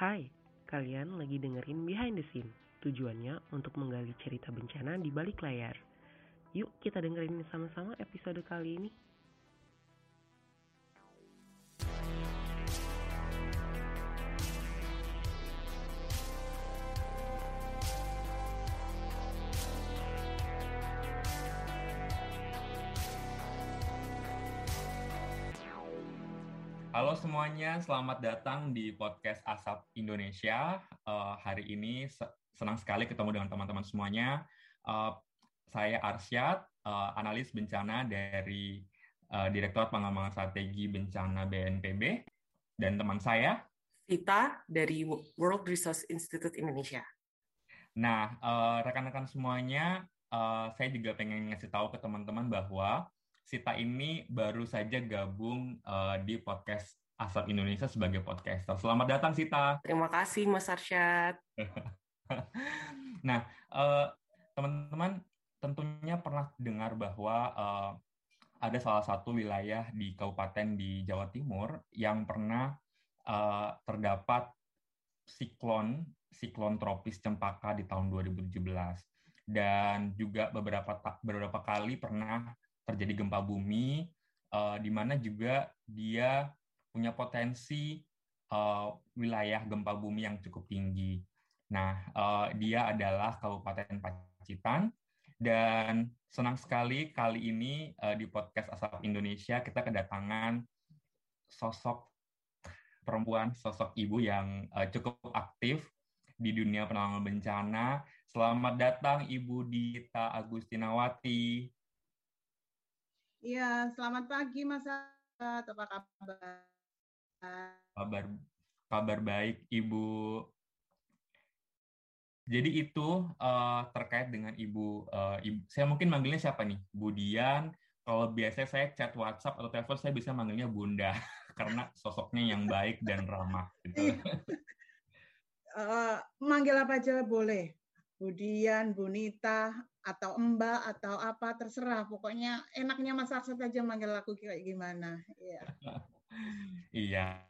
Hai, kalian lagi dengerin Behind the Scene. Tujuannya untuk menggali cerita bencana di balik layar. Yuk kita dengerin sama-sama episode kali ini. Semuanya, selamat datang di podcast Asap Indonesia. Uh, hari ini senang sekali ketemu dengan teman-teman semuanya. Uh, saya Arsyad, uh, analis bencana dari uh, Direktorat Pengembangan Strategi Bencana BNPB, dan teman saya Vita dari World Resource Institute Indonesia. Nah, rekan-rekan uh, semuanya, uh, saya juga pengen ngasih tahu ke teman-teman bahwa Sita ini baru saja gabung uh, di podcast Asap Indonesia sebagai podcaster. Selamat datang Sita. Terima kasih Mas Arsyad. nah, eh, teman-teman tentunya pernah dengar bahwa uh, ada salah satu wilayah di kabupaten di Jawa Timur yang pernah uh, terdapat siklon siklon tropis cempaka di tahun 2017 dan juga beberapa beberapa kali pernah terjadi gempa bumi, uh, di mana juga dia punya potensi uh, wilayah gempa bumi yang cukup tinggi. Nah, uh, dia adalah Kabupaten Pacitan, dan senang sekali kali ini uh, di podcast Asap Indonesia kita kedatangan sosok perempuan, sosok ibu yang uh, cukup aktif di dunia penanggulangan bencana. Selamat datang Ibu Dita Agustinawati. Iya, selamat pagi Mas Apa kabar? Kabar kabar baik Ibu. Jadi itu uh, terkait dengan Ibu, uh, Ibu. Saya mungkin manggilnya siapa nih? Budian. Kalau biasa saya chat WhatsApp atau telepon saya bisa manggilnya Bunda karena sosoknya yang baik dan ramah. Gitu. uh, manggil apa aja boleh. Budian, Bunita, atau Mbak atau apa terserah. Pokoknya enaknya Mas Arsad aja manggil aku kayak gimana. Iya. iya.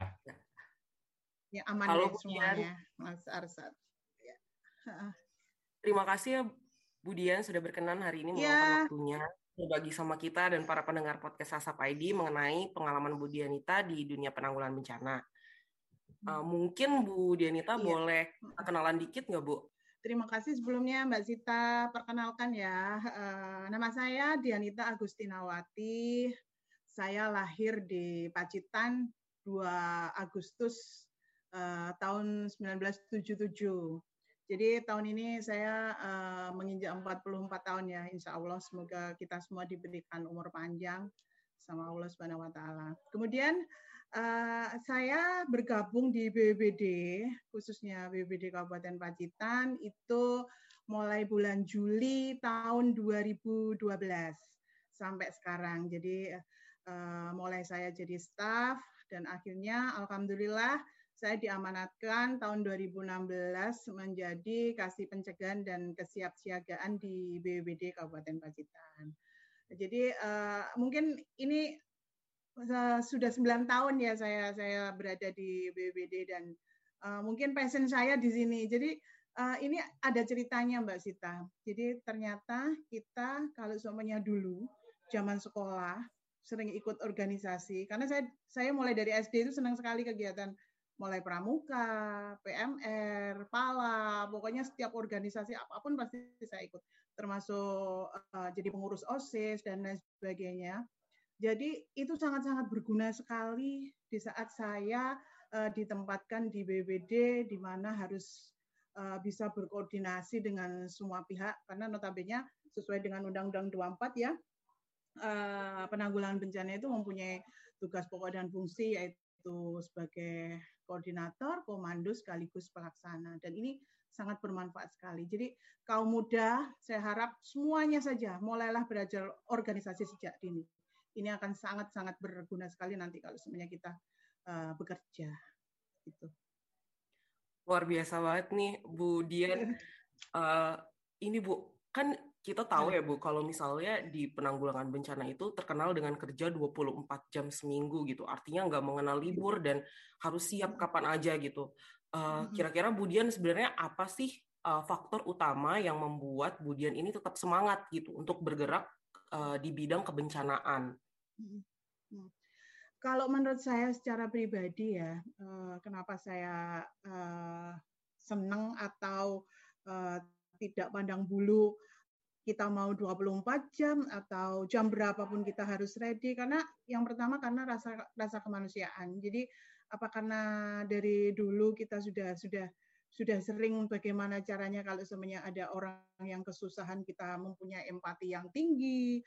Ya aman Halo, deh semuanya, Mas Arsad. Ya. Terima kasih ya Budian sudah berkenan hari ini meluangkan ya. waktunya berbagi sama kita dan para pendengar podcast Asap ID mengenai pengalaman Bu Dianita di dunia penanggulangan bencana. Uh, mungkin Bu Dianita iya. boleh kenalan dikit nggak Bu? Terima kasih sebelumnya Mbak Sita. Perkenalkan ya, uh, nama saya Dianita Agustinawati. Saya lahir di Pacitan 2 Agustus uh, tahun 1977. Jadi tahun ini saya uh, menginjak 44 tahun ya, insya Allah semoga kita semua diberikan umur panjang sama Allah Subhanahu Wa Taala. Kemudian Uh, saya bergabung di BBBD, khususnya BBBD Kabupaten Pacitan, itu mulai bulan Juli tahun 2012 sampai sekarang. Jadi uh, mulai saya jadi staff dan akhirnya Alhamdulillah saya diamanatkan tahun 2016 menjadi kasih pencegahan dan kesiapsiagaan di BBBD Kabupaten Pacitan. Jadi uh, mungkin ini sudah 9 tahun ya saya saya berada di BBD dan uh, mungkin passion saya di sini. Jadi uh, ini ada ceritanya Mbak Sita. Jadi ternyata kita kalau semuanya dulu zaman sekolah sering ikut organisasi. Karena saya saya mulai dari SD itu senang sekali kegiatan. Mulai pramuka, PMR, PALA, pokoknya setiap organisasi apa pun pasti saya ikut, termasuk uh, jadi pengurus OSIS dan lain sebagainya. Jadi itu sangat-sangat berguna sekali di saat saya uh, ditempatkan di BBD di mana harus uh, bisa berkoordinasi dengan semua pihak. Karena notabene sesuai dengan Undang-Undang 24 ya uh, penanggulangan bencana itu mempunyai tugas pokok dan fungsi yaitu sebagai koordinator, komando sekaligus pelaksana dan ini sangat bermanfaat sekali. Jadi kaum muda saya harap semuanya saja mulailah belajar organisasi sejak dini ini akan sangat-sangat berguna sekali nanti kalau semuanya kita uh, bekerja gitu. Luar biasa banget nih Bu Dian. Uh, ini Bu, kan kita tahu ya Bu, kalau misalnya di penanggulangan bencana itu terkenal dengan kerja 24 jam seminggu gitu. Artinya nggak mengenal libur dan harus siap kapan aja gitu. Uh, kira-kira Budian sebenarnya apa sih uh, faktor utama yang membuat Budian ini tetap semangat gitu untuk bergerak uh, di bidang kebencanaan? Hmm. Kalau menurut saya secara pribadi ya, uh, kenapa saya uh, senang atau uh, tidak pandang bulu kita mau 24 jam atau jam berapapun kita harus ready karena yang pertama karena rasa rasa kemanusiaan. Jadi apa karena dari dulu kita sudah sudah sudah sering bagaimana caranya kalau semuanya ada orang yang kesusahan kita mempunyai empati yang tinggi.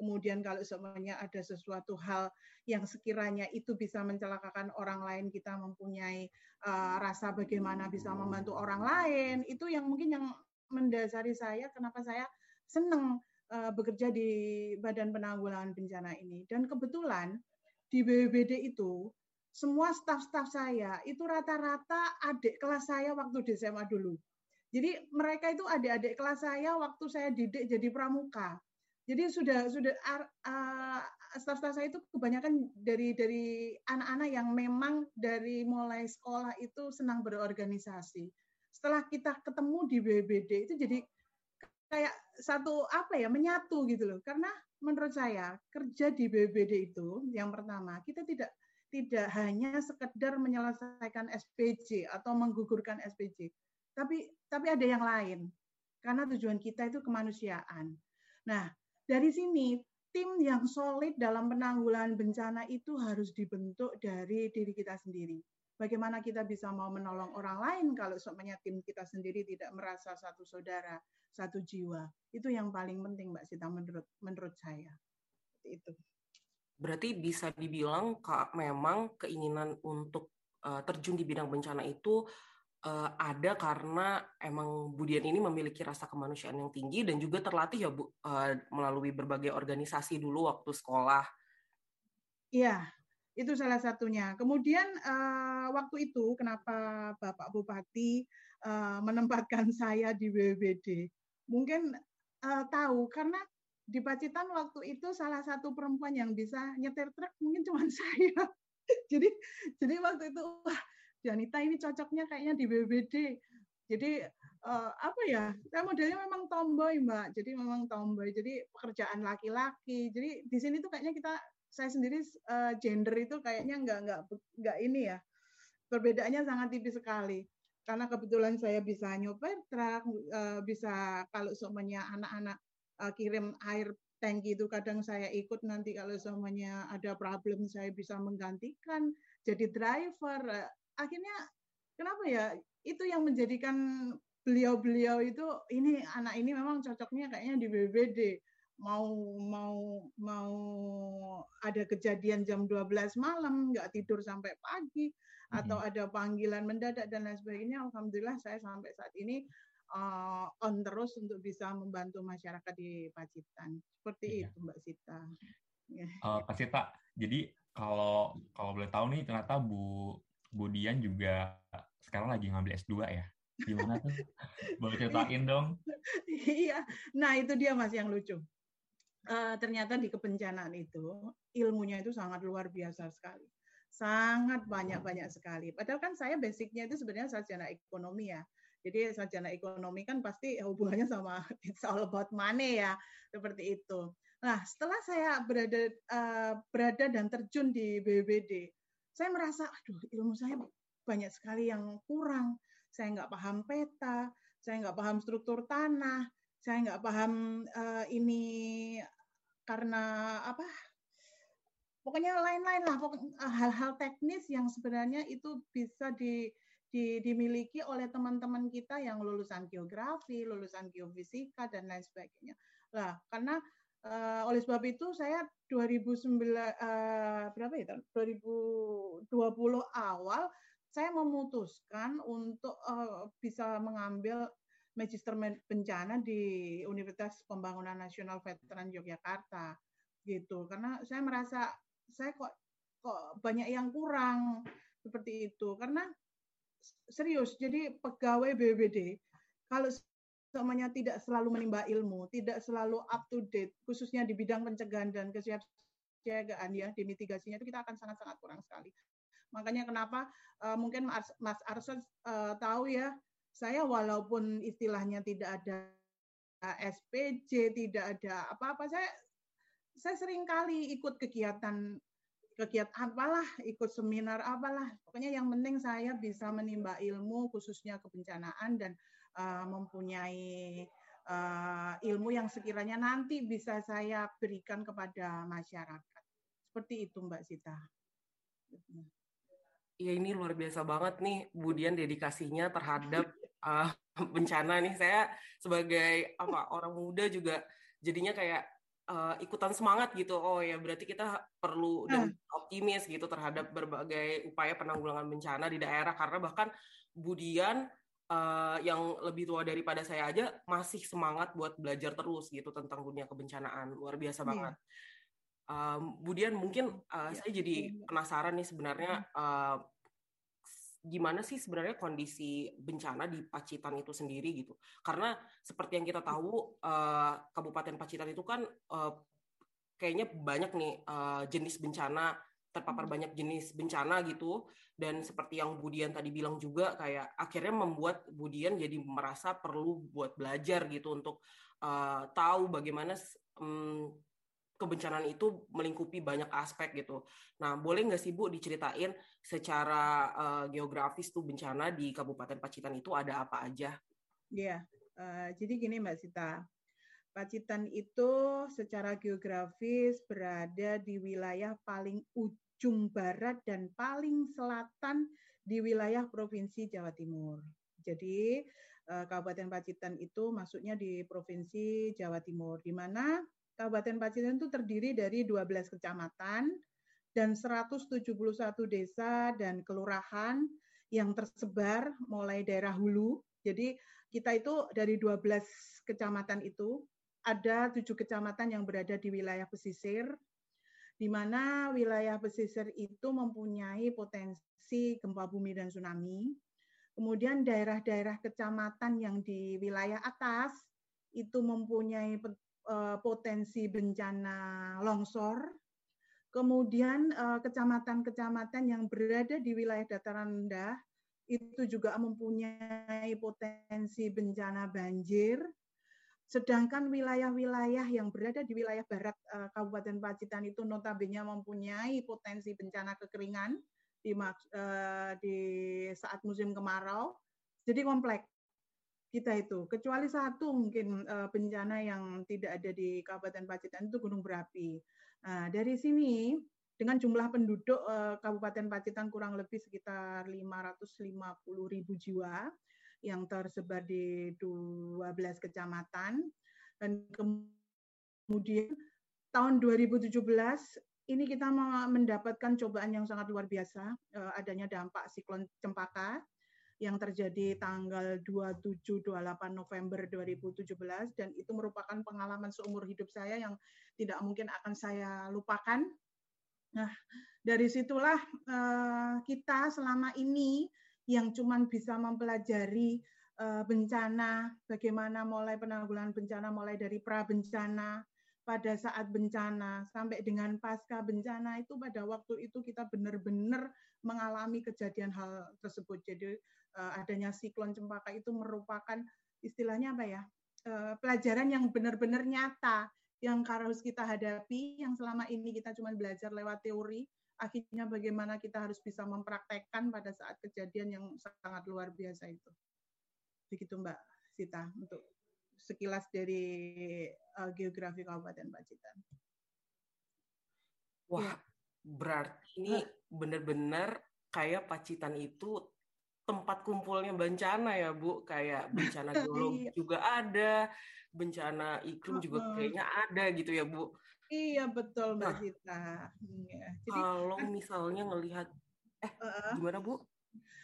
Kemudian kalau semuanya ada sesuatu hal yang sekiranya itu bisa mencelakakan orang lain, kita mempunyai uh, rasa bagaimana bisa membantu orang lain. Itu yang mungkin yang mendasari saya kenapa saya senang uh, bekerja di Badan Penanggulangan Bencana ini. Dan kebetulan di BBBD itu semua staf-staf saya itu rata-rata adik kelas saya waktu di SMA dulu. Jadi mereka itu adik-adik kelas saya waktu saya didik jadi pramuka. Jadi sudah sudah uh, staf-staf saya itu kebanyakan dari dari anak-anak yang memang dari mulai sekolah itu senang berorganisasi. Setelah kita ketemu di BBD itu jadi kayak satu apa ya menyatu gitu loh. Karena menurut saya kerja di BBD itu yang pertama kita tidak tidak hanya sekedar menyelesaikan SPJ atau menggugurkan SPJ tapi tapi ada yang lain. Karena tujuan kita itu kemanusiaan. Nah dari sini tim yang solid dalam penanggulangan bencana itu harus dibentuk dari diri kita sendiri bagaimana kita bisa mau menolong orang lain kalau semuanya tim kita sendiri tidak merasa satu saudara, satu jiwa. Itu yang paling penting Mbak Sita menurut menurut saya. Itu. Berarti bisa dibilang Kak memang keinginan untuk uh, terjun di bidang bencana itu uh, ada karena emang Budian ini memiliki rasa kemanusiaan yang tinggi dan juga terlatih ya Bu uh, melalui berbagai organisasi dulu waktu sekolah. Iya, itu salah satunya. Kemudian uh, waktu itu kenapa Bapak Bupati uh, menempatkan saya di BBD? Mungkin uh, tahu karena di Pacitan waktu itu salah satu perempuan yang bisa nyetir truk mungkin cuma saya. jadi jadi waktu itu wah Janita ini cocoknya kayaknya di BBD. Jadi uh, apa ya? Saya modelnya memang tomboy, Mbak. Jadi memang tomboy. Jadi pekerjaan laki-laki. Jadi di sini tuh kayaknya kita saya sendiri uh, gender itu kayaknya nggak nggak nggak ini ya. Perbedaannya sangat tipis sekali. Karena kebetulan saya bisa nyopir truk uh, bisa kalau semuanya anak-anak uh, kirim air tangki itu kadang saya ikut nanti kalau semuanya ada problem saya bisa menggantikan jadi driver. Akhirnya kenapa ya? Itu yang menjadikan beliau-beliau itu ini anak ini memang cocoknya kayaknya di BBD mau mau mau ada kejadian jam 12 malam nggak tidur sampai pagi hmm. atau ada panggilan mendadak dan lain sebagainya alhamdulillah saya sampai saat ini uh, on terus untuk bisa membantu masyarakat di Pacitan seperti iya. itu Mbak Sita. Uh, Pak Sita, jadi kalau kalau boleh tahu nih ternyata Bu Bu Dian juga sekarang lagi ngambil S2 ya. Gimana tuh? Boleh ceritain dong? Iya, nah itu dia Mas yang lucu uh, ternyata di kebencanaan itu ilmunya itu sangat luar biasa sekali. Sangat banyak-banyak sekali. Padahal kan saya basicnya itu sebenarnya sarjana ekonomi ya. Jadi sarjana ekonomi kan pasti hubungannya sama it's all about money ya, seperti itu. Nah, setelah saya berada uh, berada dan terjun di BBD, saya merasa, aduh, ilmu saya banyak sekali yang kurang. Saya nggak paham peta, saya nggak paham struktur tanah, saya nggak paham uh, ini karena apa pokoknya lain-lain lah hal-hal teknis yang sebenarnya itu bisa di, di, dimiliki oleh teman-teman kita yang lulusan geografi, lulusan geofisika dan lain sebagainya. Lah, karena uh, oleh sebab itu saya 2009 uh, berapa ya? 2020 awal saya memutuskan untuk uh, bisa mengambil Magister Bencana di Universitas Pembangunan Nasional Veteran Yogyakarta gitu karena saya merasa saya kok kok banyak yang kurang seperti itu karena serius jadi pegawai BBD kalau semuanya tidak selalu menimba ilmu, tidak selalu up to date, khususnya di bidang pencegahan dan kesiapsiagaan ya, di mitigasinya itu kita akan sangat-sangat kurang sekali. Makanya kenapa uh, mungkin Mas Arson uh, tahu ya, saya walaupun istilahnya tidak ada SPJ, tidak ada apa-apa, saya saya sering kali ikut kegiatan kegiatan apalah, ikut seminar apalah. Pokoknya yang penting saya bisa menimba ilmu khususnya kebencanaan dan uh, mempunyai uh, ilmu yang sekiranya nanti bisa saya berikan kepada masyarakat. Seperti itu Mbak Sita. Ya ini luar biasa banget nih Budian dedikasinya terhadap uh, bencana nih. Saya sebagai apa orang muda juga jadinya kayak uh, ikutan semangat gitu. Oh ya berarti kita perlu dan hmm. optimis gitu terhadap berbagai upaya penanggulangan bencana di daerah karena bahkan Budian uh, yang lebih tua daripada saya aja masih semangat buat belajar terus gitu tentang dunia kebencanaan. Luar biasa iya. banget. Um, Budian mungkin uh, ya. saya jadi penasaran nih sebenarnya uh, gimana sih sebenarnya kondisi bencana di Pacitan itu sendiri gitu. Karena seperti yang kita tahu uh, Kabupaten Pacitan itu kan uh, kayaknya banyak nih uh, jenis bencana terpapar hmm. banyak jenis bencana gitu dan seperti yang Budian tadi bilang juga kayak akhirnya membuat Budian jadi merasa perlu buat belajar gitu untuk uh, tahu bagaimana um, kebencanaan itu melingkupi banyak aspek gitu. Nah, boleh nggak sih Bu diceritain secara uh, geografis tuh bencana di Kabupaten Pacitan itu ada apa aja? Iya, uh, jadi gini Mbak Sita, Pacitan itu secara geografis berada di wilayah paling ujung barat dan paling selatan di wilayah Provinsi Jawa Timur. Jadi eh, Kabupaten Pacitan itu masuknya di Provinsi Jawa Timur, di mana Kabupaten Pacitan itu terdiri dari 12 kecamatan dan 171 desa dan kelurahan yang tersebar mulai daerah hulu. Jadi kita itu dari 12 kecamatan itu ada tujuh kecamatan yang berada di wilayah pesisir, di mana wilayah pesisir itu mempunyai potensi gempa bumi dan tsunami. Kemudian daerah-daerah kecamatan yang di wilayah atas itu mempunyai uh, potensi bencana longsor, kemudian uh, kecamatan-kecamatan yang berada di wilayah dataran rendah itu juga mempunyai potensi bencana banjir, sedangkan wilayah-wilayah yang berada di wilayah barat uh, Kabupaten Pacitan itu notabene mempunyai potensi bencana kekeringan di, di saat musim kemarau, jadi kompleks kita itu. Kecuali satu mungkin uh, bencana yang tidak ada di Kabupaten Pacitan itu gunung berapi. Nah, dari sini dengan jumlah penduduk uh, Kabupaten Pacitan kurang lebih sekitar 550 ribu jiwa yang tersebar di 12 kecamatan dan kemudian tahun 2017 ini kita mendapatkan cobaan yang sangat luar biasa uh, adanya dampak siklon cempaka yang terjadi tanggal 27-28 November 2017 dan itu merupakan pengalaman seumur hidup saya yang tidak mungkin akan saya lupakan. Nah, dari situlah uh, kita selama ini yang cuma bisa mempelajari uh, bencana, bagaimana mulai penanggulangan bencana, mulai dari pra bencana, pada saat bencana sampai dengan pasca bencana itu pada waktu itu kita benar-benar mengalami kejadian hal tersebut. Jadi adanya siklon cempaka itu merupakan istilahnya apa ya? Uh, pelajaran yang benar-benar nyata yang harus kita hadapi yang selama ini kita cuma belajar lewat teori akhirnya bagaimana kita harus bisa mempraktekkan pada saat kejadian yang sangat luar biasa itu. Begitu Mbak Sita untuk sekilas dari uh, geografi Kabupaten Pacitan. Wah, ya. berarti ini benar-benar kayak Pacitan itu tempat kumpulnya bencana ya Bu, kayak bencana geologi iya. juga ada, bencana iklim juga kayaknya ada gitu ya Bu. Iya betul Mbak nah, Ya. Jadi, kalau kan misalnya ngelihat, eh uh, gimana Bu?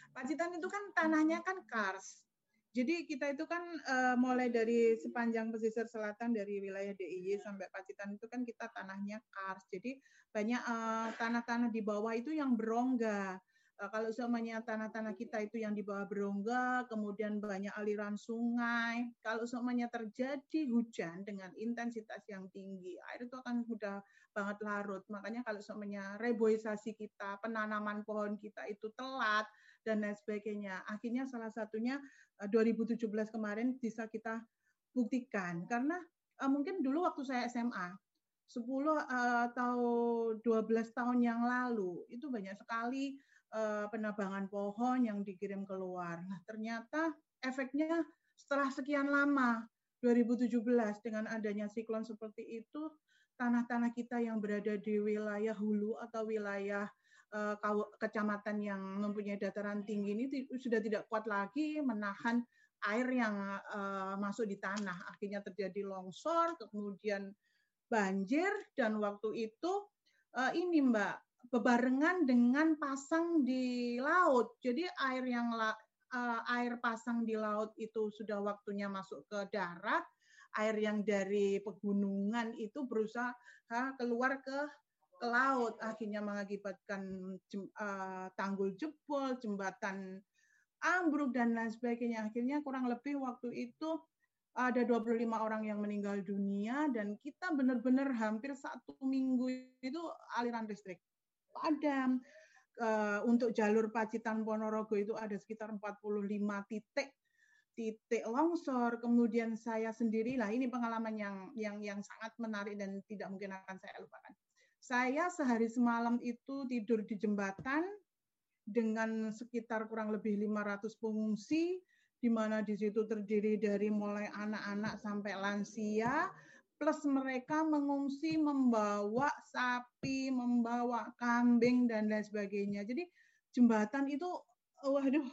Pacitan itu kan tanahnya kan kars, jadi kita itu kan uh, mulai dari sepanjang pesisir selatan dari wilayah DIY sampai Pacitan itu kan kita tanahnya kars. Jadi banyak eh, tanah-tanah di bawah itu yang berongga. Uh, kalau semuanya tanah-tanah kita itu yang di bawah berongga, kemudian banyak aliran sungai, kalau semuanya terjadi hujan dengan intensitas yang tinggi, air itu akan mudah banget larut. Makanya kalau semuanya reboisasi kita, penanaman pohon kita itu telat dan lain sebagainya. Akhirnya salah satunya 2017 kemarin bisa kita buktikan karena mungkin dulu waktu saya SMA 10 atau 12 tahun yang lalu itu banyak sekali penebangan pohon yang dikirim keluar. Nah, ternyata efeknya setelah sekian lama 2017 dengan adanya siklon seperti itu tanah-tanah kita yang berada di wilayah hulu atau wilayah kecamatan yang mempunyai dataran tinggi ini sudah tidak kuat lagi menahan air yang masuk di tanah. Akhirnya terjadi longsor, kemudian banjir dan waktu itu ini Mbak bebarengan dengan pasang di laut. Jadi air yang air pasang di laut itu sudah waktunya masuk ke darat, air yang dari pegunungan itu berusaha keluar ke ke laut akhirnya mengakibatkan uh, tanggul jebol, jembatan ambruk dan lain sebagainya. Akhirnya kurang lebih waktu itu ada 25 orang yang meninggal dunia dan kita benar-benar hampir satu minggu itu aliran listrik padam. Uh, untuk jalur Pacitan Ponorogo itu ada sekitar 45 titik titik longsor. Kemudian saya sendiri lah ini pengalaman yang yang yang sangat menarik dan tidak mungkin akan saya lupakan saya sehari semalam itu tidur di jembatan dengan sekitar kurang lebih 500 pengungsi, di mana di situ terdiri dari mulai anak-anak sampai lansia, plus mereka mengungsi membawa sapi, membawa kambing, dan lain sebagainya. Jadi jembatan itu, waduh,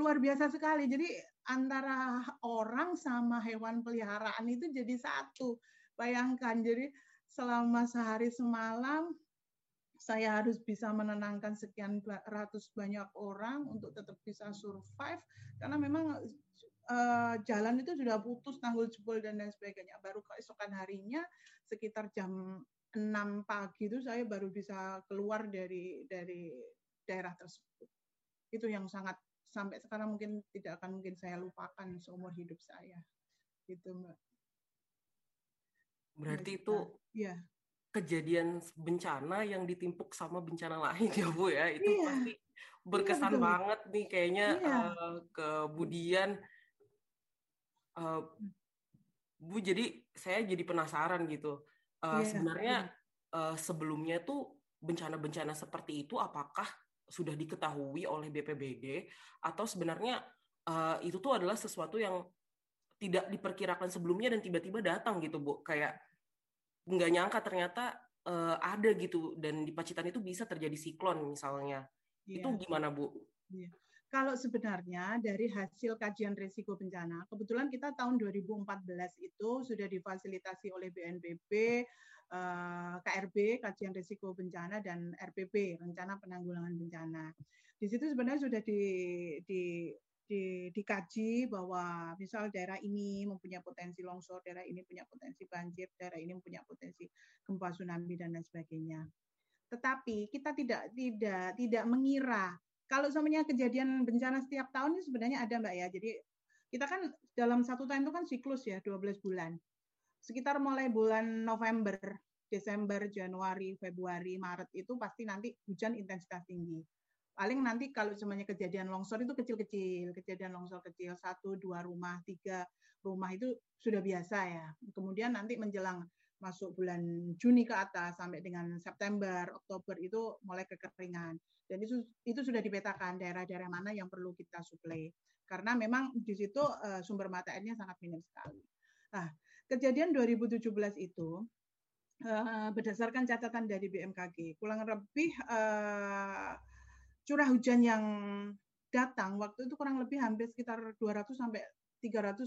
luar biasa sekali. Jadi antara orang sama hewan peliharaan itu jadi satu. Bayangkan, jadi selama sehari semalam saya harus bisa menenangkan sekian ratus banyak orang untuk tetap bisa survive karena memang uh, jalan itu sudah putus tanggul jebol dan lain sebagainya baru keesokan harinya sekitar jam 6 pagi itu saya baru bisa keluar dari dari daerah tersebut itu yang sangat sampai sekarang mungkin tidak akan mungkin saya lupakan seumur hidup saya gitu mbak Berarti itu ya. kejadian bencana yang ditimpuk sama bencana lain ya Bu ya. Itu iya. pasti berkesan iya, banget nih kayaknya iya. uh, ke Budian. Uh, Bu jadi saya jadi penasaran gitu. Uh, iya, sebenarnya uh, sebelumnya tuh bencana-bencana seperti itu apakah sudah diketahui oleh BPBD atau sebenarnya uh, itu tuh adalah sesuatu yang tidak diperkirakan sebelumnya dan tiba-tiba datang gitu bu kayak nggak nyangka ternyata uh, ada gitu dan di Pacitan itu bisa terjadi siklon misalnya yeah. itu gimana bu? Yeah. Kalau sebenarnya dari hasil kajian risiko bencana, kebetulan kita tahun 2014 itu sudah difasilitasi oleh BNPB, eh, KRB, kajian risiko bencana, dan RPB, rencana penanggulangan bencana. Di situ sebenarnya sudah di, di di, dikaji bahwa misal daerah ini mempunyai potensi longsor, daerah ini punya potensi banjir, daerah ini punya potensi gempa tsunami dan lain sebagainya. Tetapi kita tidak tidak tidak mengira kalau semuanya kejadian bencana setiap tahun ini sebenarnya ada Mbak ya. Jadi kita kan dalam satu tahun itu kan siklus ya 12 bulan. Sekitar mulai bulan November, Desember, Januari, Februari, Maret itu pasti nanti hujan intensitas tinggi paling nanti kalau semuanya kejadian longsor itu kecil-kecil, kejadian longsor kecil satu, dua rumah, tiga rumah itu sudah biasa ya. Kemudian nanti menjelang masuk bulan Juni ke atas sampai dengan September, Oktober itu mulai kekeringan. Dan itu itu sudah dipetakan daerah-daerah mana yang perlu kita suplai. Karena memang di situ uh, sumber mata airnya sangat minim sekali. Nah, kejadian 2017 itu uh, berdasarkan catatan dari BMKG, kurang lebih uh, curah hujan yang datang waktu itu kurang lebih hampir sekitar 200 sampai 300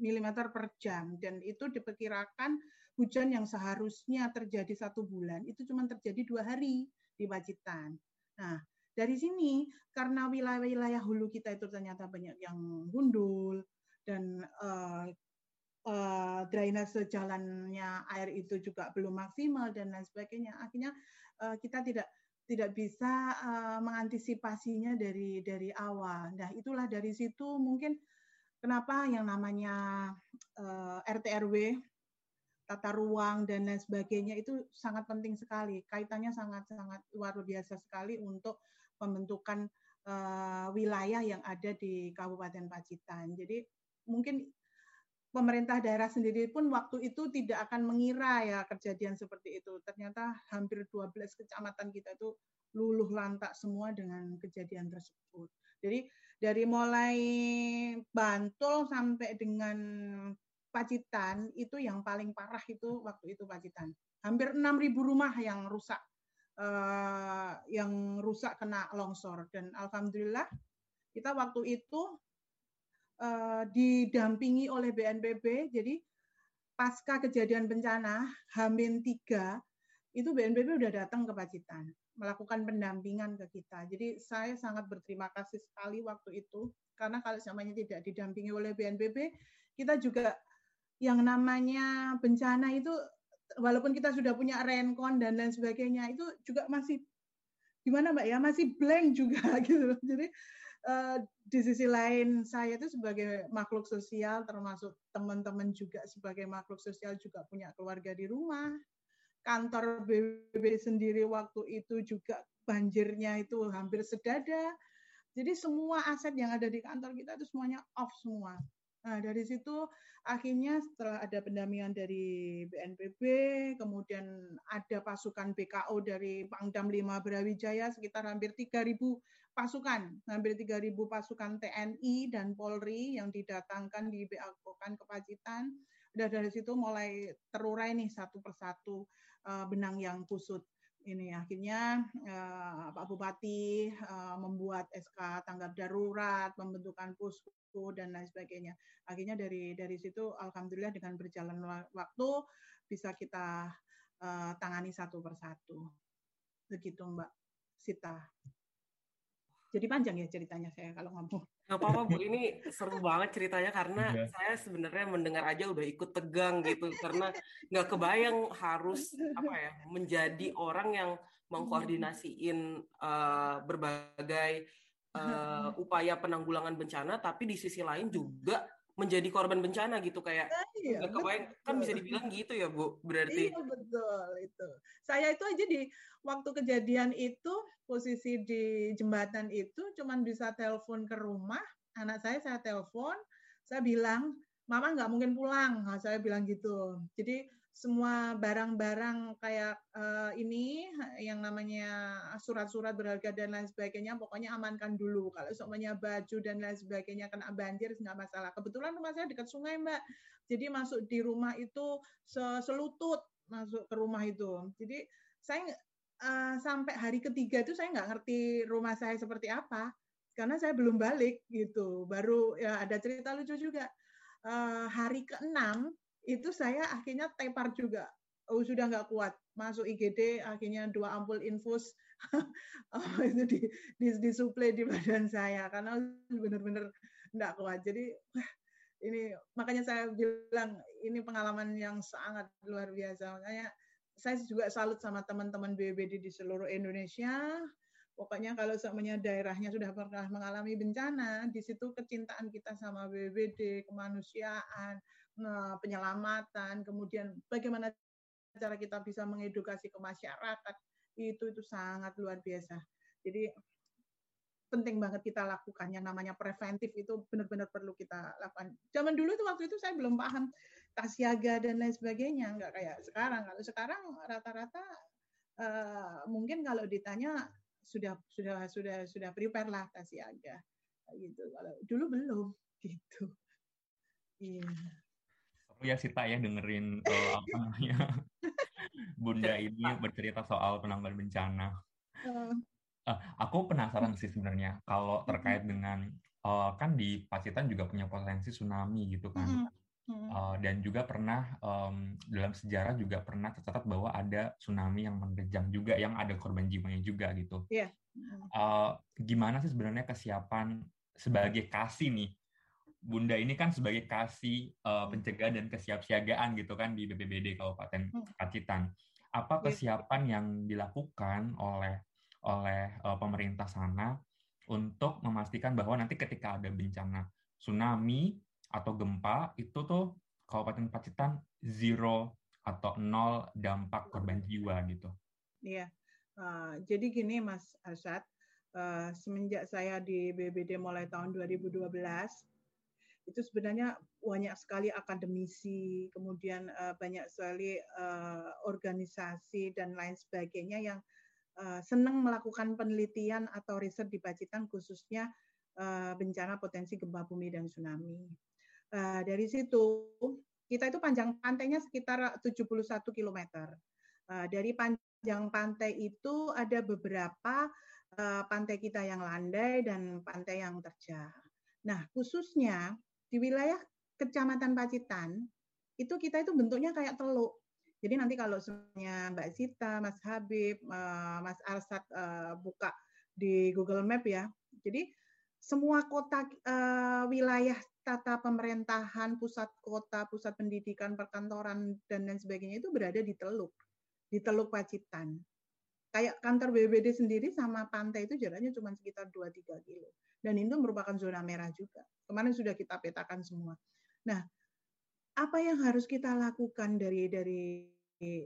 mm per jam dan itu diperkirakan hujan yang seharusnya terjadi satu bulan itu cuma terjadi dua hari di Pacitan. Nah dari sini karena wilayah-wilayah hulu kita itu ternyata banyak yang gundul dan uh, uh, drainase jalannya air itu juga belum maksimal dan lain sebagainya akhirnya uh, kita tidak tidak bisa uh, mengantisipasinya dari dari awal. Nah, itulah dari situ mungkin kenapa yang namanya uh, RT RW tata ruang dan lain sebagainya itu sangat penting sekali. Kaitannya sangat-sangat luar biasa sekali untuk pembentukan uh, wilayah yang ada di Kabupaten Pacitan. Jadi mungkin pemerintah daerah sendiri pun waktu itu tidak akan mengira ya kejadian seperti itu. Ternyata hampir 12 kecamatan kita itu luluh lantak semua dengan kejadian tersebut. Jadi dari mulai Bantul sampai dengan Pacitan itu yang paling parah itu waktu itu Pacitan. Hampir 6.000 rumah yang rusak uh, yang rusak kena longsor dan alhamdulillah kita waktu itu uh, didampingi oleh BNPB. Jadi pasca kejadian bencana Hamin 3 itu BNPB udah datang ke Pacitan melakukan pendampingan ke kita. Jadi saya sangat berterima kasih sekali waktu itu karena kalau namanya tidak didampingi oleh BNPB, kita juga yang namanya bencana itu walaupun kita sudah punya renkon dan lain sebagainya itu juga masih gimana Mbak ya masih blank juga gitu. Jadi uh, di sisi lain saya itu sebagai makhluk sosial termasuk teman-teman juga sebagai makhluk sosial juga punya keluarga di rumah. Kantor BBB sendiri waktu itu juga banjirnya itu hampir sedada. Jadi semua aset yang ada di kantor kita itu semuanya off semua Nah, dari situ akhirnya setelah ada pendampingan dari BNPB, kemudian ada pasukan BKO dari Pangdam 5 Brawijaya sekitar hampir 3.000 pasukan, hampir 3.000 pasukan TNI dan Polri yang didatangkan di BAKO ke Pacitan. Dari situ mulai terurai nih satu persatu uh, benang yang kusut ini akhirnya uh, Pak Bupati uh, membuat SK tanggap darurat, pembentukan posko dan lain sebagainya. Akhirnya dari dari situ alhamdulillah dengan berjalan waktu bisa kita uh, tangani satu persatu. Begitu Mbak Sita. Jadi panjang ya ceritanya saya kalau ngomong. Gak apa-apa Bu, ini seru banget ceritanya karena ya. saya sebenarnya mendengar aja udah ikut tegang gitu karena nggak kebayang harus apa ya menjadi orang yang mengkoordinasiin uh, berbagai uh, upaya penanggulangan bencana, tapi di sisi lain juga menjadi korban bencana gitu kayak nah, iya, kebayang kan bisa dibilang gitu ya Bu berarti. Iya betul itu. Saya itu aja di waktu kejadian itu posisi di jembatan itu cuman bisa telepon ke rumah anak saya saya telepon saya bilang mama nggak mungkin pulang. Nah, saya bilang gitu. Jadi semua barang-barang kayak uh, ini yang namanya surat-surat berharga dan lain sebagainya pokoknya amankan dulu. Kalau semuanya baju dan lain sebagainya kena banjir nggak masalah. Kebetulan rumah saya dekat sungai mbak. Jadi masuk di rumah itu selutut masuk ke rumah itu. Jadi saya uh, sampai hari ketiga itu saya nggak ngerti rumah saya seperti apa karena saya belum balik gitu. Baru ya ada cerita lucu juga. Uh, hari keenam itu saya akhirnya tepar juga. Oh, sudah nggak kuat. Masuk IGD, akhirnya dua ampul infus oh, itu di, di, disuplai di badan saya karena benar-benar nggak kuat. Jadi ini makanya saya bilang ini pengalaman yang sangat luar biasa. Makanya saya juga salut sama teman-teman BBD di seluruh Indonesia. Pokoknya kalau semuanya daerahnya sudah pernah mengalami bencana, di situ kecintaan kita sama BBD, kemanusiaan, Nah, penyelamatan, kemudian bagaimana cara kita bisa mengedukasi ke masyarakat, itu itu sangat luar biasa. Jadi penting banget kita lakukan yang namanya preventif itu benar-benar perlu kita lakukan. Zaman dulu itu waktu itu saya belum paham tas dan lain sebagainya, nggak kayak sekarang. Kalau sekarang rata-rata uh, mungkin kalau ditanya sudah sudah sudah sudah prepare lah tas siaga gitu. Kalau dulu belum gitu. Iya. Yeah ya Sita ya dengerin uh, apa namanya Bunda ini bercerita soal penanggulangan bencana. Uh, aku penasaran sih sebenarnya kalau terkait dengan uh, kan di Pacitan juga punya potensi tsunami gitu kan. Uh, dan juga pernah um, dalam sejarah juga pernah tercatat bahwa ada tsunami yang menerjang juga yang ada korban jiwanya juga gitu. Yeah. Uh, gimana sih sebenarnya kesiapan sebagai kasih nih Bunda ini kan sebagai kasih uh, pencegahan dan kesiapsiagaan gitu kan di BPBD Kabupaten hmm. Pacitan. Apa iya. kesiapan yang dilakukan oleh oleh uh, pemerintah sana untuk memastikan bahwa nanti ketika ada bencana tsunami atau gempa itu tuh Kabupaten Pacitan zero atau nol dampak korban jiwa gitu. Iya, uh, jadi gini Mas Arsyad, uh, semenjak saya di BBD mulai tahun 2012 itu sebenarnya banyak sekali akademisi, kemudian uh, banyak sekali uh, organisasi dan lain sebagainya yang uh, senang melakukan penelitian atau riset di Pacitan khususnya uh, bencana potensi gempa bumi dan tsunami. Uh, dari situ kita itu panjang pantainya sekitar 71 km. Uh, dari panjang pantai itu ada beberapa uh, pantai kita yang landai dan pantai yang terjal. Nah, khususnya di wilayah Kecamatan Pacitan, itu kita itu bentuknya kayak teluk. Jadi nanti kalau semuanya Mbak Sita, Mas Habib, eh, Mas Arsat eh, buka di Google Map ya. Jadi semua kota eh, wilayah tata pemerintahan, pusat kota, pusat pendidikan, perkantoran dan lain sebagainya itu berada di Teluk, di Teluk Pacitan. Kayak kantor BBD sendiri sama pantai itu jaraknya cuma sekitar 2-3 kilo. Dan itu merupakan zona merah juga. Kemarin sudah kita petakan semua. Nah, apa yang harus kita lakukan dari dari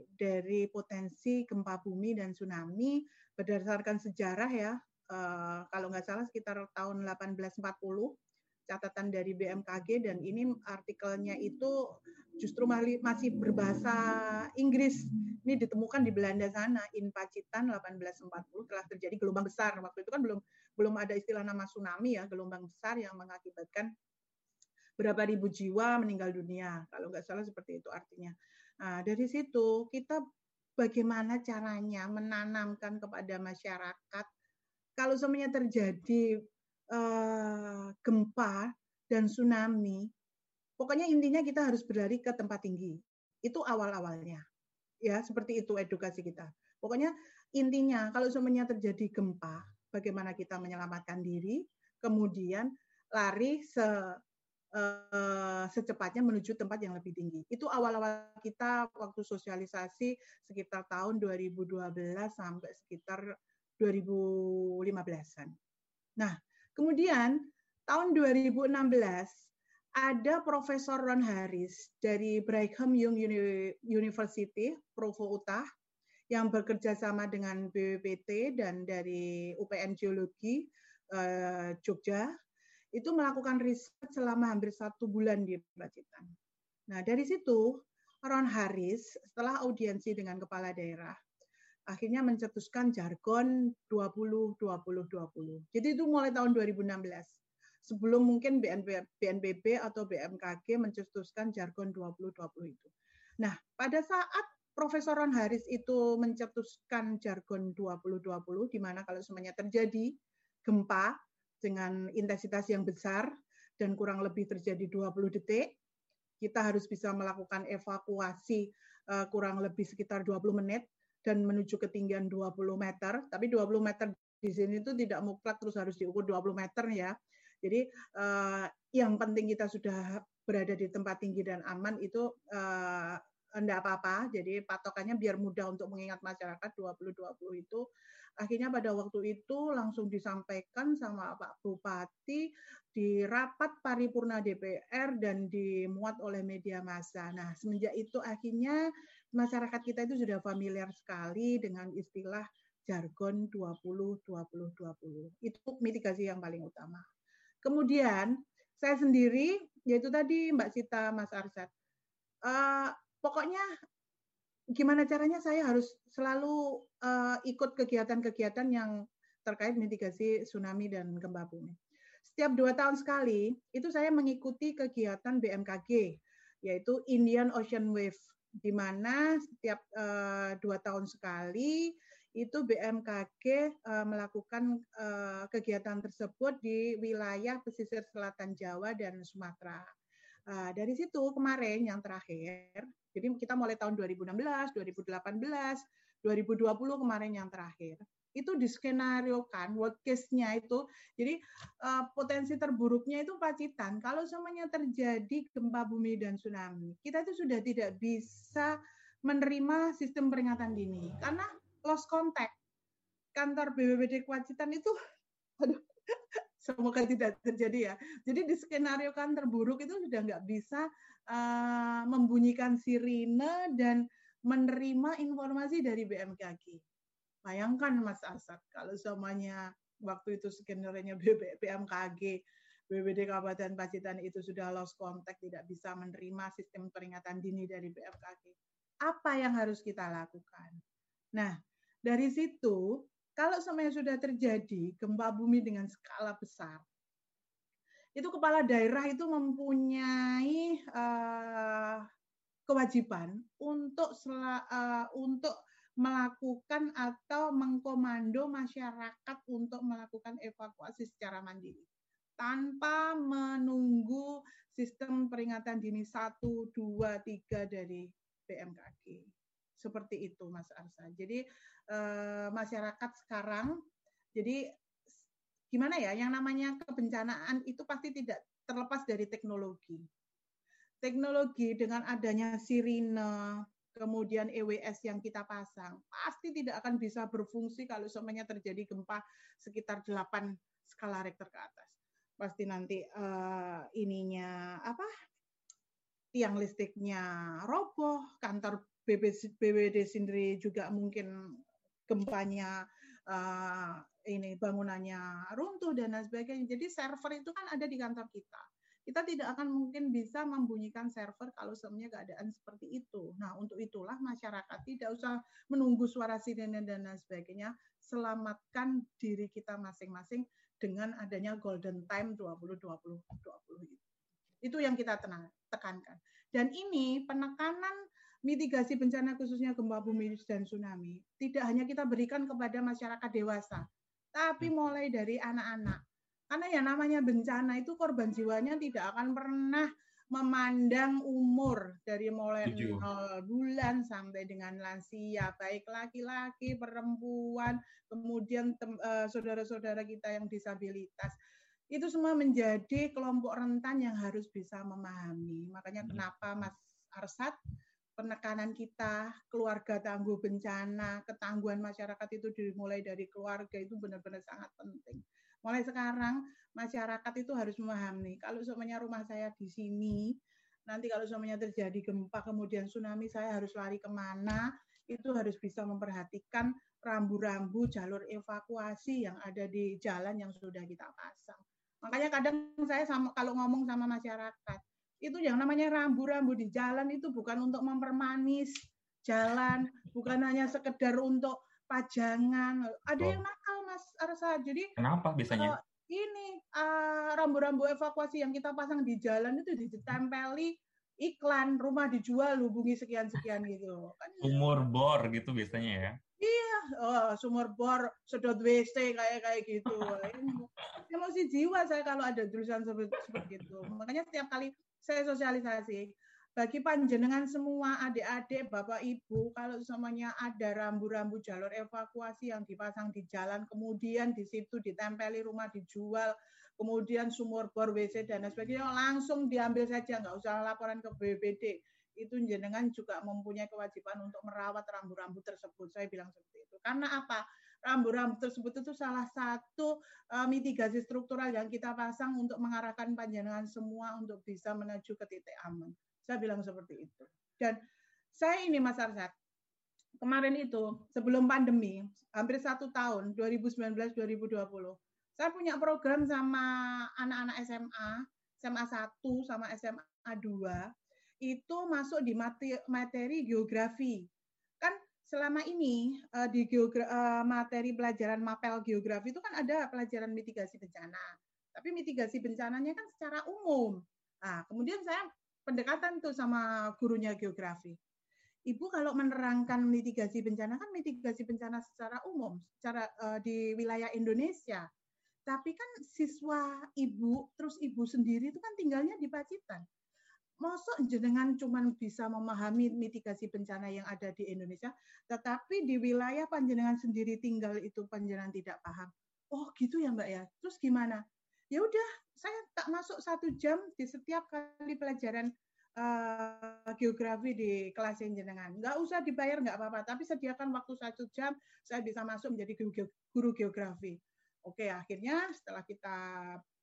dari potensi gempa bumi dan tsunami berdasarkan sejarah ya, uh, kalau nggak salah sekitar tahun 1840 catatan dari BMKG dan ini artikelnya itu justru masih berbahasa Inggris. Ini ditemukan di Belanda sana, in Pacitan 1840 telah terjadi gelombang besar. Waktu itu kan belum belum ada istilah nama tsunami ya, gelombang besar yang mengakibatkan berapa ribu jiwa meninggal dunia. Kalau nggak salah seperti itu artinya. Nah, dari situ kita bagaimana caranya menanamkan kepada masyarakat kalau semuanya terjadi uh, gempa dan tsunami, pokoknya intinya kita harus berlari ke tempat tinggi. Itu awal-awalnya. Ya, seperti itu edukasi kita. Pokoknya intinya kalau semuanya terjadi gempa, bagaimana kita menyelamatkan diri, kemudian lari se uh, secepatnya menuju tempat yang lebih tinggi. Itu awal-awal kita waktu sosialisasi sekitar tahun 2012 sampai sekitar 2015-an. Nah, Kemudian tahun 2016 ada Profesor Ron Harris dari Brigham Young University, Provo Utah, yang bekerja sama dengan BPPT dan dari UPN Geologi eh, Jogja, itu melakukan riset selama hampir satu bulan di Pacitan. Nah, dari situ Ron Harris setelah audiensi dengan kepala daerah akhirnya mencetuskan jargon 20 20 20. Jadi itu mulai tahun 2016. Sebelum mungkin BNP, BNPB atau BMKG mencetuskan jargon 20 20 itu. Nah, pada saat Profesor Ron Haris itu mencetuskan jargon 20 20 di mana kalau semuanya terjadi gempa dengan intensitas yang besar dan kurang lebih terjadi 20 detik, kita harus bisa melakukan evakuasi uh, kurang lebih sekitar 20 menit dan menuju ketinggian 20 meter, tapi 20 meter di sini itu tidak mutlak terus harus diukur 20 meter ya. Jadi uh, yang penting kita sudah berada di tempat tinggi dan aman itu uh, enggak apa-apa. Jadi patokannya biar mudah untuk mengingat masyarakat 20-20 itu. Akhirnya pada waktu itu langsung disampaikan sama Pak Bupati di rapat paripurna DPR dan dimuat oleh media massa. Nah, semenjak itu akhirnya masyarakat kita itu sudah familiar sekali dengan istilah jargon 20 20 20. Itu mitigasi yang paling utama. Kemudian saya sendiri yaitu tadi Mbak Sita Mas Arsyad. Uh, pokoknya gimana caranya saya harus selalu uh, ikut kegiatan-kegiatan yang terkait mitigasi tsunami dan gempa bumi. Setiap dua tahun sekali itu saya mengikuti kegiatan BMKG yaitu Indian Ocean Wave di mana setiap uh, dua tahun sekali itu BMKG uh, melakukan uh, kegiatan tersebut di wilayah pesisir selatan Jawa dan Sumatera. Dari situ kemarin yang terakhir, jadi kita mulai tahun 2016, 2018, 2020 kemarin yang terakhir itu diskenariokan worst case-nya itu jadi uh, potensi terburuknya itu Pacitan kalau semuanya terjadi gempa bumi dan tsunami kita itu sudah tidak bisa menerima sistem peringatan dini karena lost contact kantor BPBD kewajiban itu, aduh, semoga tidak terjadi ya. Jadi di skenario kan terburuk itu sudah nggak bisa uh, membunyikan sirine dan menerima informasi dari BMKG. Bayangkan Mas Asad kalau semuanya waktu itu skenario BMKG BPD Kabupaten Pacitan itu sudah lost contact, tidak bisa menerima sistem peringatan dini dari BMKG. Apa yang harus kita lakukan? Nah, dari situ, kalau semuanya sudah terjadi gempa bumi dengan skala besar, itu kepala daerah itu mempunyai uh, kewajiban untuk uh, untuk melakukan atau mengkomando masyarakat untuk melakukan evakuasi secara mandiri tanpa menunggu sistem peringatan dini 1, 2, 3 dari BMKG. Seperti itu Mas Arsa. Jadi eh, masyarakat sekarang, jadi gimana ya, yang namanya kebencanaan itu pasti tidak terlepas dari teknologi. Teknologi dengan adanya sirine, kemudian EWS yang kita pasang, pasti tidak akan bisa berfungsi kalau semuanya terjadi gempa sekitar 8 skala Richter ke atas pasti nanti uh, ininya apa tiang listriknya roboh, kantor BBD sendiri juga mungkin gempanya uh, ini bangunannya runtuh dan lain sebagainya. Jadi server itu kan ada di kantor kita. Kita tidak akan mungkin bisa membunyikan server kalau semuanya keadaan seperti itu. Nah, untuk itulah masyarakat tidak usah menunggu suara sirene dan lain sebagainya. Selamatkan diri kita masing-masing dengan adanya golden time 20 20 20 itu. Itu yang kita tenang, tekankan. Dan ini penekanan mitigasi bencana khususnya gempa bumi dan tsunami tidak hanya kita berikan kepada masyarakat dewasa, tapi mulai dari anak-anak. Karena yang namanya bencana itu korban jiwanya tidak akan pernah memandang umur dari mulai nol bulan sampai dengan lansia, baik laki-laki, perempuan, kemudian eh, saudara-saudara kita yang disabilitas. Itu semua menjadi kelompok rentan yang harus bisa memahami. Makanya hmm. kenapa Mas Arsat penekanan kita, keluarga tangguh bencana, ketangguhan masyarakat itu dimulai dari keluarga itu benar-benar sangat penting. Mulai sekarang masyarakat itu harus memahami kalau semuanya rumah saya di sini, nanti kalau semuanya terjadi gempa kemudian tsunami saya harus lari ke mana, itu harus bisa memperhatikan rambu-rambu jalur evakuasi yang ada di jalan yang sudah kita pasang. Makanya kadang saya sama kalau ngomong sama masyarakat, itu yang namanya rambu-rambu di jalan itu bukan untuk mempermanis jalan, bukan hanya sekedar untuk pajangan. Ada yang nakal Mas Arsa. Jadi Kenapa biasanya? Uh, ini uh, rambu-rambu evakuasi yang kita pasang di jalan itu ditempeli iklan rumah dijual hubungi sekian-sekian gitu. Kan sumur bor gitu biasanya ya. Iya, oh, sumur bor, sedot WC kayak kayak gitu. Emosi jiwa saya kalau ada tulisan seperti, seperti itu. Makanya setiap kali saya sosialisasi, bagi panjenengan semua adik-adik, bapak ibu, kalau semuanya ada rambu-rambu jalur evakuasi yang dipasang di jalan, kemudian di situ ditempeli rumah dijual, kemudian sumur bor WC dan sebagainya, langsung diambil saja, nggak usah laporan ke BPD. Itu jenengan juga mempunyai kewajiban untuk merawat rambu-rambu tersebut. Saya bilang seperti itu. Karena apa? Rambu-rambu tersebut itu salah satu uh, mitigasi struktural yang kita pasang untuk mengarahkan panjenengan semua untuk bisa menuju ke titik aman. Saya bilang seperti itu. Dan saya ini Mas Arsat, kemarin itu sebelum pandemi, hampir satu tahun, 2019-2020, saya punya program sama anak-anak SMA, SMA 1 sama SMA 2, itu masuk di materi, geografi. Kan selama ini eh, di eh, materi pelajaran mapel geografi itu kan ada pelajaran mitigasi bencana. Tapi mitigasi bencananya kan secara umum. Nah, kemudian saya pendekatan tuh sama gurunya geografi. Ibu kalau menerangkan mitigasi bencana kan mitigasi bencana secara umum, secara uh, di wilayah Indonesia. Tapi kan siswa ibu, terus ibu sendiri itu kan tinggalnya di Pacitan. Mosok jenengan cuma bisa memahami mitigasi bencana yang ada di Indonesia, tetapi di wilayah panjenengan sendiri tinggal itu panjenengan tidak paham. Oh gitu ya Mbak ya. Terus gimana? Ya udah, saya tak masuk satu jam di setiap kali pelajaran uh, geografi di kelas jenengan. Nggak usah dibayar, nggak apa-apa, tapi sediakan waktu satu jam, saya bisa masuk menjadi guru geografi. Oke, akhirnya setelah kita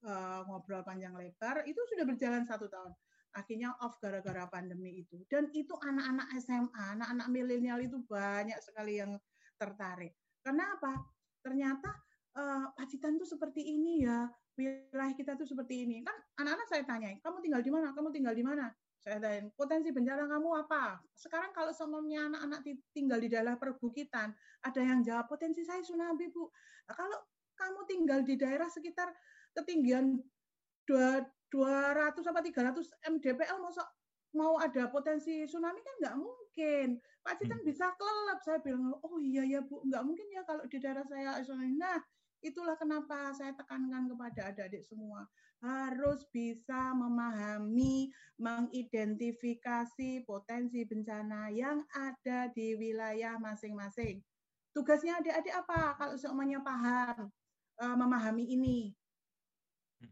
uh, ngobrol panjang lebar, itu sudah berjalan satu tahun. Akhirnya off gara-gara pandemi itu. Dan itu anak-anak SMA, anak-anak milenial itu banyak sekali yang tertarik. Kenapa? Ternyata uh, Pacitan tuh seperti ini ya, wilayah kita tuh seperti ini. Kan anak-anak saya tanya, kamu tinggal di mana? Kamu tinggal di mana? Saya tanya, potensi bencana kamu apa? Sekarang kalau semuanya anak-anak tinggal di daerah perbukitan, ada yang jawab potensi saya tsunami, Bu. Nah, kalau kamu tinggal di daerah sekitar ketinggian 200 apa 300 mdpl masuk mau ada potensi tsunami kan nggak mungkin. Pak Citan hmm. bisa kelelap. Saya bilang, oh iya ya Bu, nggak mungkin ya kalau di daerah saya tsunami. Nah, itulah kenapa saya tekankan kepada adik-adik semua harus bisa memahami, mengidentifikasi potensi bencana yang ada di wilayah masing-masing. Tugasnya adik-adik apa? Kalau semuanya paham, uh, memahami ini.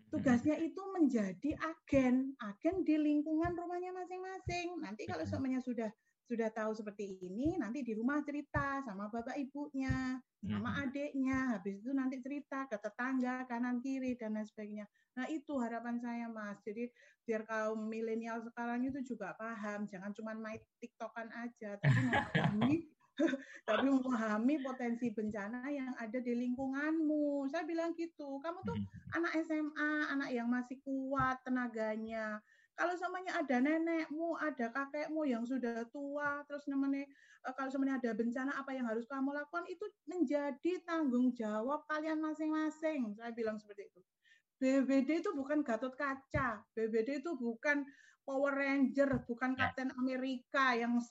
Tugasnya itu menjadi agen, agen di lingkungan rumahnya masing-masing. Nanti kalau semuanya sudah sudah tahu seperti ini, nanti di rumah cerita sama bapak ibunya, sama adiknya, habis itu nanti cerita ke tetangga kanan kiri dan lain sebagainya. Nah itu harapan saya mas. Jadi biar kaum milenial sekarang itu juga paham, jangan cuma main tiktokan aja, tapi memahami tapi memahami potensi bencana yang ada di lingkunganmu. Saya bilang gitu. Kamu tuh anak SMA, anak yang masih kuat tenaganya. Kalau semuanya ada nenekmu, ada kakekmu yang sudah tua, terus namanya eh, kalau semuanya ada bencana apa yang harus kamu lakukan itu menjadi tanggung jawab kalian masing-masing. Saya bilang seperti itu. BBD itu bukan Gatot Kaca, BBD itu bukan Power Ranger, bukan ya. Kapten Amerika yang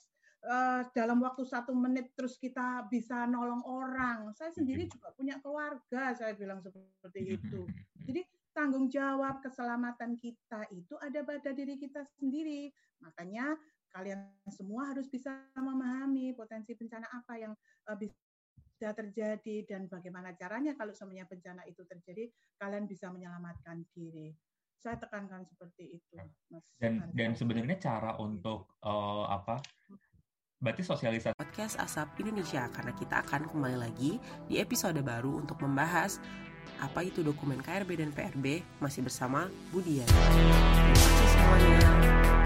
uh, dalam waktu satu menit terus kita bisa nolong orang. Saya sendiri juga punya keluarga, saya bilang seperti itu. Jadi tanggung jawab keselamatan kita itu ada pada diri kita sendiri. Makanya kalian semua harus bisa memahami potensi bencana apa yang uh, bisa terjadi dan bagaimana caranya kalau semuanya bencana itu terjadi, kalian bisa menyelamatkan diri saya tekankan seperti itu, Mas. Dan dan sebenarnya cara untuk uh, apa Berarti sosialisasi podcast Asap Indonesia karena kita akan kembali lagi di episode baru untuk membahas apa itu dokumen KRB dan PRB? Masih bersama Budian. Terima kasih semuanya.